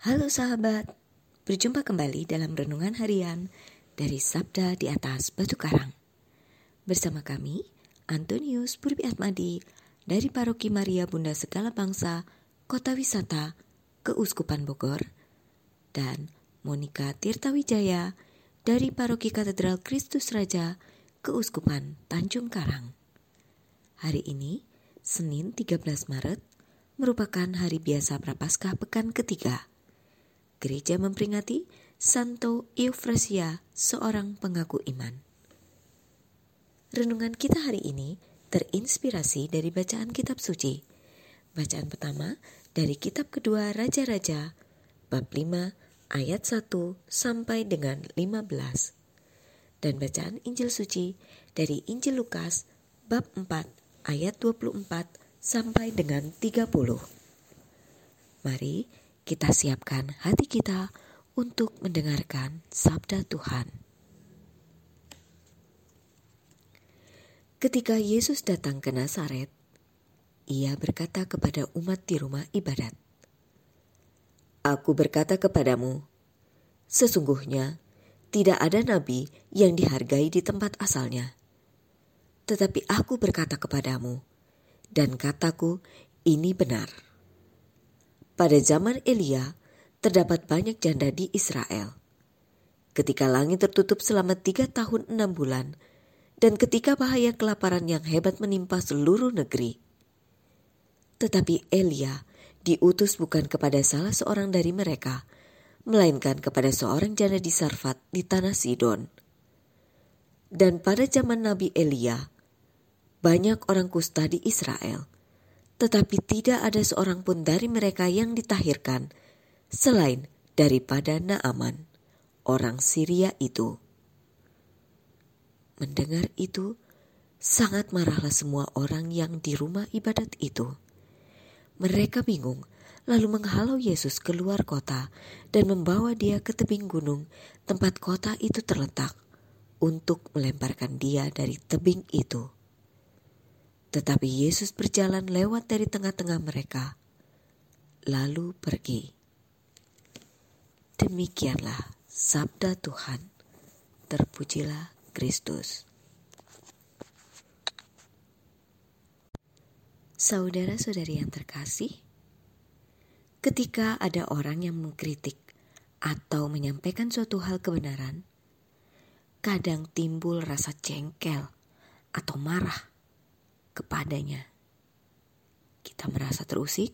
Halo sahabat, berjumpa kembali dalam renungan harian dari Sabda di atas Batu Karang. Bersama kami, Antonius Purbi Atmadi dari Paroki Maria Bunda Segala Bangsa, Kota Wisata, Keuskupan Bogor, dan Monika Tirtawijaya dari Paroki Katedral Kristus Raja, Keuskupan Tanjung Karang. Hari ini, Senin 13 Maret, merupakan hari biasa Prapaskah pekan ketiga gereja memperingati Santo Eufrasia, seorang pengaku iman. Renungan kita hari ini terinspirasi dari bacaan kitab suci. Bacaan pertama dari kitab kedua Raja-Raja, bab 5 ayat 1 sampai dengan 15. Dan bacaan Injil suci dari Injil Lukas bab 4 ayat 24 sampai dengan 30. Mari kita siapkan hati kita untuk mendengarkan sabda Tuhan. Ketika Yesus datang ke Nazaret, ia berkata kepada umat di rumah ibadat, "Aku berkata kepadamu, sesungguhnya tidak ada nabi yang dihargai di tempat asalnya. Tetapi aku berkata kepadamu, dan kataku ini benar." Pada zaman Elia, terdapat banyak janda di Israel. Ketika langit tertutup selama tiga tahun enam bulan, dan ketika bahaya kelaparan yang hebat menimpa seluruh negeri. Tetapi Elia diutus bukan kepada salah seorang dari mereka, melainkan kepada seorang janda di Sarfat di tanah Sidon. Dan pada zaman Nabi Elia, banyak orang kusta di Israel – tetapi tidak ada seorang pun dari mereka yang ditahirkan selain daripada Naaman, orang Syria itu. Mendengar itu, sangat marahlah semua orang yang di rumah ibadat itu. Mereka bingung, lalu menghalau Yesus keluar kota dan membawa dia ke tebing gunung tempat kota itu terletak untuk melemparkan dia dari tebing itu. Tetapi Yesus berjalan lewat dari tengah-tengah mereka, lalu pergi. Demikianlah sabda Tuhan. Terpujilah Kristus. Saudara-saudari yang terkasih, ketika ada orang yang mengkritik atau menyampaikan suatu hal kebenaran, kadang timbul rasa jengkel atau marah kepadanya. Kita merasa terusik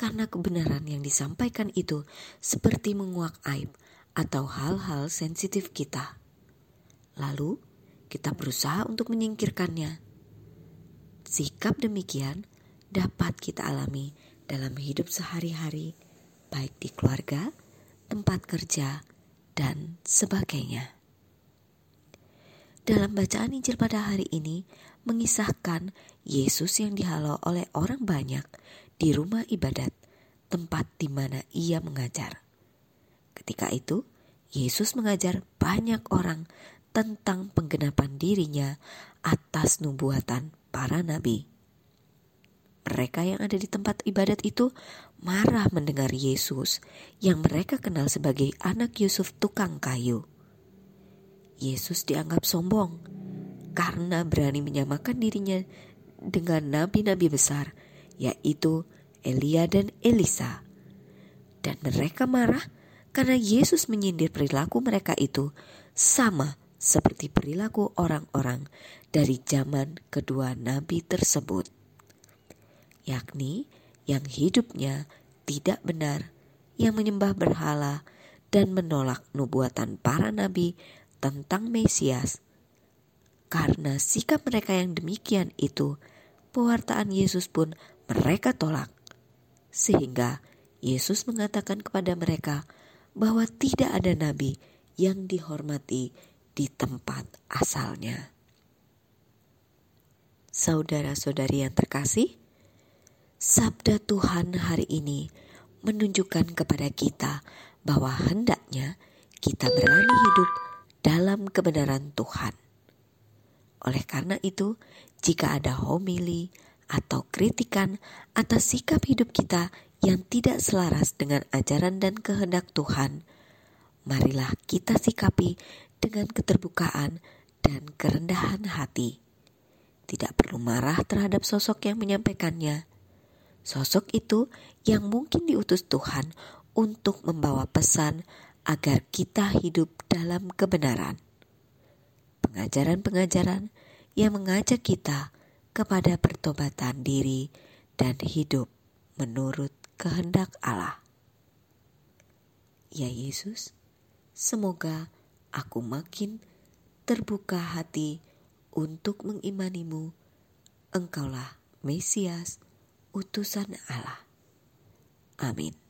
karena kebenaran yang disampaikan itu seperti menguak aib atau hal-hal sensitif kita. Lalu, kita berusaha untuk menyingkirkannya. Sikap demikian dapat kita alami dalam hidup sehari-hari, baik di keluarga, tempat kerja, dan sebagainya. Dalam bacaan Injil pada hari ini mengisahkan Yesus yang dihalau oleh orang banyak di rumah ibadat, tempat di mana ia mengajar. Ketika itu, Yesus mengajar banyak orang tentang penggenapan dirinya atas nubuatan para nabi. Mereka yang ada di tempat ibadat itu marah mendengar Yesus yang mereka kenal sebagai anak Yusuf tukang kayu. Yesus dianggap sombong karena berani menyamakan dirinya dengan nabi-nabi besar, yaitu Elia dan Elisa. Dan mereka marah karena Yesus menyindir perilaku mereka itu sama seperti perilaku orang-orang dari zaman kedua nabi tersebut, yakni yang hidupnya tidak benar, yang menyembah berhala, dan menolak nubuatan para nabi tentang Mesias. Karena sikap mereka yang demikian itu, pewartaan Yesus pun mereka tolak. Sehingga Yesus mengatakan kepada mereka bahwa tidak ada nabi yang dihormati di tempat asalnya. Saudara-saudari yang terkasih, sabda Tuhan hari ini menunjukkan kepada kita bahwa hendaknya kita berani hidup dalam kebenaran Tuhan. Oleh karena itu, jika ada homili atau kritikan atas sikap hidup kita yang tidak selaras dengan ajaran dan kehendak Tuhan, marilah kita sikapi dengan keterbukaan dan kerendahan hati. Tidak perlu marah terhadap sosok yang menyampaikannya. Sosok itu yang mungkin diutus Tuhan untuk membawa pesan agar kita hidup dalam kebenaran. Pengajaran-pengajaran yang mengajak kita kepada pertobatan diri dan hidup menurut kehendak Allah. Ya Yesus, semoga aku makin terbuka hati untuk mengimanimu. Engkaulah Mesias, utusan Allah. Amin.